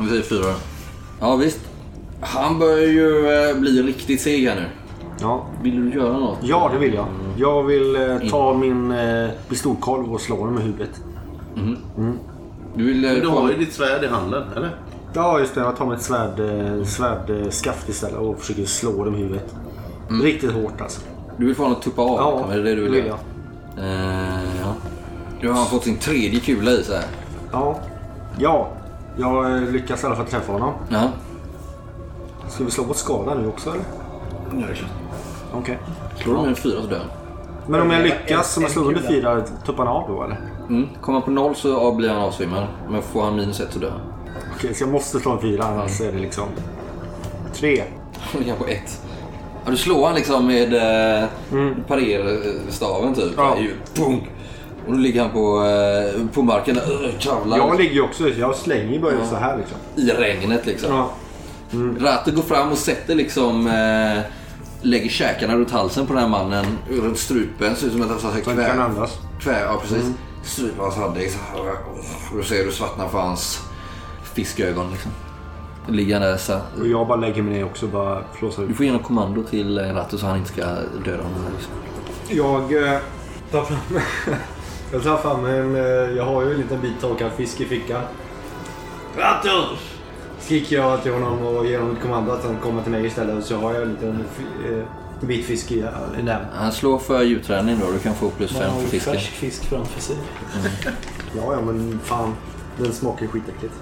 Vi säger fyra. Ja visst. Han börjar ju eh, bli riktigt seg här nu. Ja. Vill du göra något? ja, det vill jag. Jag vill eh, ta min eh, pistolkolv och slå den med huvudet. Du vill... eh, du har ju ditt svärd i handen, eller? Ja, just det. Jag tar mitt svärd, eh, svärdskaft istället och försöker slå dem i huvudet. Riktigt hårt alltså. Du vill få honom att tuppa av? Ja, är det det du vill, vill göra? Eh, ja. Nu har han fått sin tredje kula i sig. Ja. Ja. Jag lyckas i alla fall träffa honom. Ja. Ska vi slå bort skadan nu också eller? Ja, det klart. Okej. Slår du med en fyra så dör. Men om jag lyckas, om jag slår under fyra, tuppar han av då eller? Mm. Kommer han på noll så blir han avsvimmad. Men får han minus ett så dör han. Okej, så jag måste slå en fyra annars är det liksom... Tre. Ligger på ett. Ja, du slår han liksom med eh, parerstaven typ. Ja. Ju, punk. Och då ligger han på, eh, på marken där, kravlar Jag ligger ju också, jag slänger ju bara så här liksom. i regnet liksom. Ja. Ratte går fram och sätter liksom... Eh, lägger käkarna runt halsen på den här mannen. Runt strupen. Ser ut som att han Så han kan kväv. andas. kväv ja, precis. Stryper hans halvdeg. så här. Och då ser du svartna för hans fiskögon liksom. Han där så. Och jag bara lägger mig ner också bara flåsar Du ut. får ge något kommando till eh, Ratto så han inte ska döda honom. Liksom. Jag eh, tar fram... jag tar fram en... eh, jag har ju en liten bit torkad fisk i fickan. Ratto! Skriker jag till honom och ger honom ett kommando att han kommer till mig istället. Så har jag en liten eh, bit fisk i, näven. Han slår för djurträning då. Du kan få plus Man fem har för ju fisken. färsk fisk framför sig. Ja, ja men fan. Den smakar ju skitäckligt.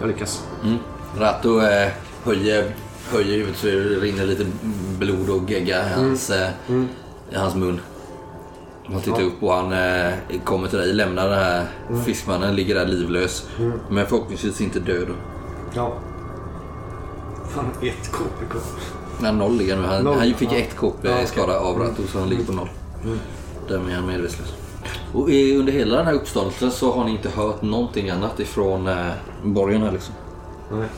Jag lyckas. Mm. Ratto eh, höjer, höjer huvudet så det rinner lite blod och gegga i hans, eh, i hans mun. Han tittar upp och han eh, kommer till dig, lämnar den här fiskmannen, ligger där livlös. Men förhoppningsvis inte död. Ja. Fan, ett KP kvar. Men noll ligger nu. Han, Noll, han fick ja. ett KP Ja, okej. skada av Ratto så han ligger på noll. Därmed är han medvetslös. Och i- under hela den här uppståndelsen så har ni inte hört någonting annat ifrån eh, borgen här liksom. Nej.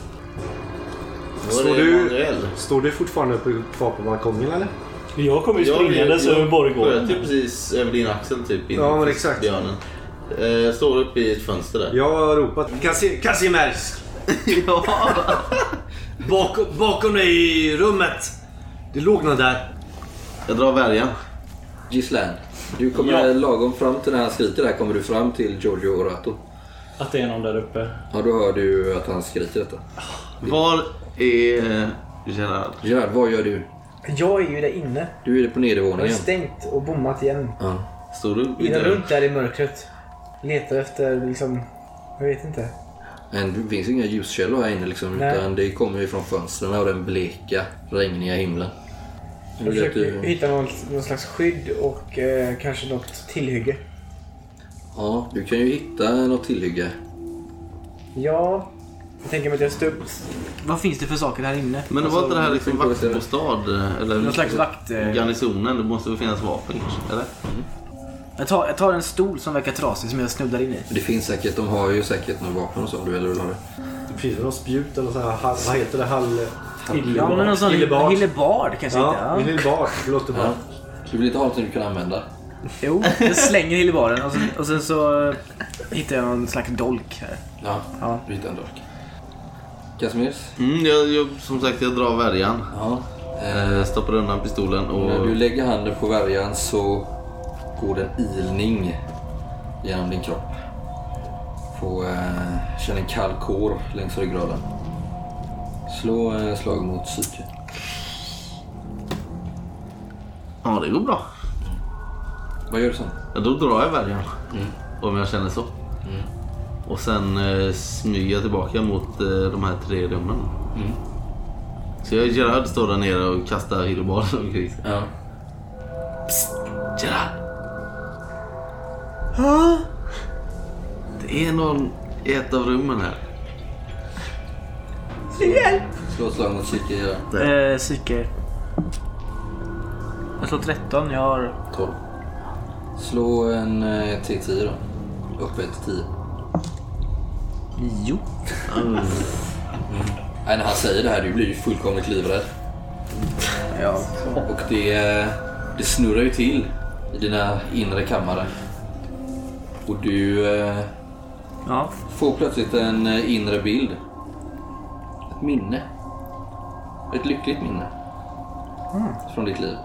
Står du-? Står du fortfarande uppe kvar på balkongen eller? Jag kommer ju Jag- springandes jag över borggården. sköt ju precis över din axel typ. in Ja, men exakt. Björnen. Eh, Jag står uppe i ett fönster där. Jag har ropat Kasi- Kazimierz! ja. Bakom, bakom dig i rummet! Det låg någon där. Jag drar värjan. Gislan, du kommer Ja. lagom fram till när han skriker där kommer du fram till Giorgio och Ratto. Att det är någon där uppe. Ja, då hör du att han skriker detta. Var är Gerard? Gerard, vad gör du? Jag är ju där inne. Du är på Jag har nedervåningen. stängt och bommat igen. Ja. Står du dörren? runt där i mörkret. Letar efter liksom... Jag vet inte. Men det finns inga ljuskällor här inne liksom, Nej. utan det kommer ju från fönstren och den bleka, regniga himlen. Jag Du vet försöker du- hitta någon, någon slags skydd och eh, kanske något tillhygge. Ja, du kan ju hitta något tillhygge. Ja. Jag tänker mig att jag står upp. Vad finns det för saker här inne? Men det var inte det här liksom improvisera. vaktbostad? Eller Någon slags vakt... Eh, garnisonen? Det måste väl finnas vapen kanske? Eller? jag, tar, jag tar en stol som verkar trasig som jag snuddar in i. Det finns säkert, de har ju säkert några vapen och så om du eller vill ha det. Det finns väl någon spjut eller så här, hall, vad heter det? Hall... Ja, men någon sån Hillebard. hillebard kanske Ja, inte? Ja. hillebard. Det låter bra. Ja. Du vill inte ha någonting du kan använda? Jo, jag slänger hillebarden och sen, och sen så eh, hittar jag någon slags dolk här. Ja, Ja. du hittar en dolk. Casimirs? Mm, jag, jag, som sagt, jag drar värjan. Ja. Eh, Eh, stoppar undan pistolen och... När du lägger handen på värjan så går det en ilning genom din kropp. Får eh, känna en kall kår längs ryggraden. Slå eh, slag mot psyke. Ja, det går bra. Vad gör du sen? Ja, då drar jag värjan. Om jag känner så. Och sen eh, smyger jag tillbaka mot eh, de här tre rummen. Så jag Gerard står där nere och kastar hillebard omkring sig. Ja. Gerard! Ja? Det är någon i ett av rummen här. Slå ett slag mot psyke. Eh, psyke. Jag slår 13. Jag har... 12. Slå en eh, T10 då. Uppe till 10. 9. Nej, när han säger det här, du blir ju fullkomligt livrädd. Ja. Och det, det snurrar ju till i dina inre kammare. Och du eh, Ja. får plötsligt en eh, inre bild. Ett minne. Ett lyckligt minne. Från ditt liv.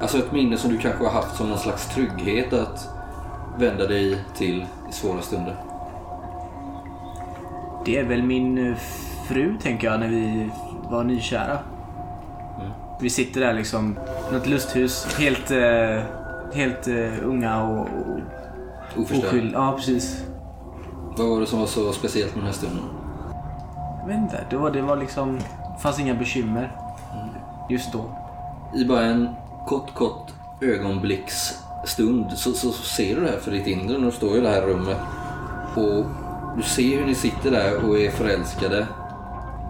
Alltså ett minne som du kanske har haft som någon slags trygghet att vända dig till i svåra stunder. Det är väl min eh, fru, tänker jag, när vi var nykära. Vi sitter där liksom, något lusthus, helt, eh, helt eh, unga och, och Oförstörd. Ja, precis. Vad var det som var så speciellt med den här stunden? Jag vet inte, det var, det var liksom, fanns inga bekymmer just då. I bara en kort, kort ögonblicksstund så, så, så ser du det här för ditt inre när du står i det här rummet. Och du ser hur ni sitter där och är förälskade.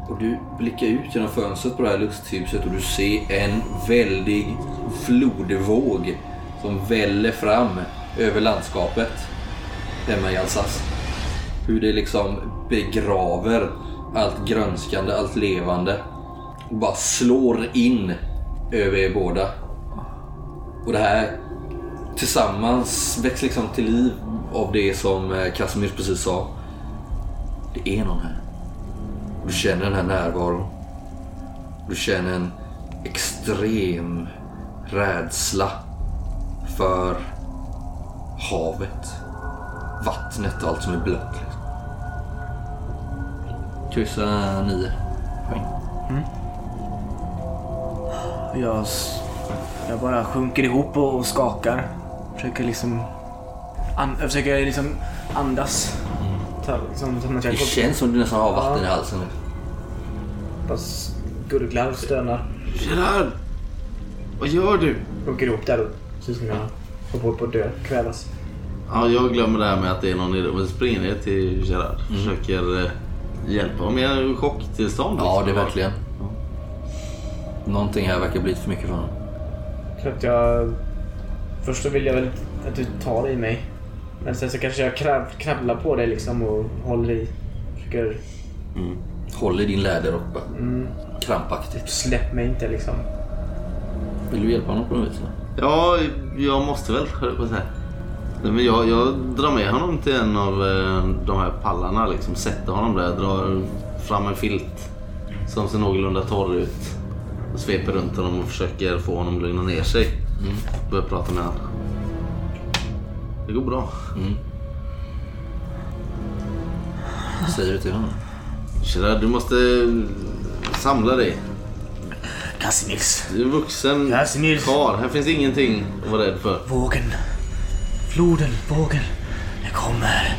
Och du blickar ut genom fönstret på det här lusthuset och du ser en väldig flodvåg som väller fram över landskapet hemma i Alsace. Hur det liksom begraver allt grönskande, allt levande och bara slår in över er båda. Och det här tillsammans väcks liksom till liv av det som eh, Casimir precis sa. Det är någon här. Du känner den här närvaron. Du känner en extrem rädsla för havet, vattnet och allt som är blött. Liksom. Kryssa nio poäng. Jag, s- jag bara sjunker ihop och, och skakar. Försöker liksom... An, jag försöker liksom andas. Ta, liksom, som jag Det känns som du nästan har vatten i halsen. Bara gurglar och stönar. Gerard! Vad gör du? Sjunker ihop där och ser ut som jag håller på att dö, kvävas. Ja, jag glömmer det här med att det är någon i rummet. Springer ner till Gerard. Försöker eh, hjälpa honom. Är han i chocktillstånd? Ja, det liksom? är verkligen. Någonting här verkar bli för mycket för honom. Så att jag... Först så vill jag väl att du tar i mig. Men sen så kanske jag krabblar på dig liksom och håller i. Försöker... Håll i din läderrock bara. Krampaktigt. Släpp mig inte liksom. Vill du hjälpa honom på något vis? Ja, jag måste väl, höll jag på att säga. Nej, men jag, jag drar med honom till en av eh, de här pallarna. Liksom, sätter honom där, drar fram en filt som ser någorlunda torr ut. Och sveper runt honom och försöker få honom att lugna ner sig. Börjar prata med honom. Det går bra. Vad säger du till honom? Gerard, du måste samla dig. Casimirs. Du är en vuxen Casimir. karl. Här finns ingenting att vara rädd för. Vågen. Floden, vågen. Den kommer.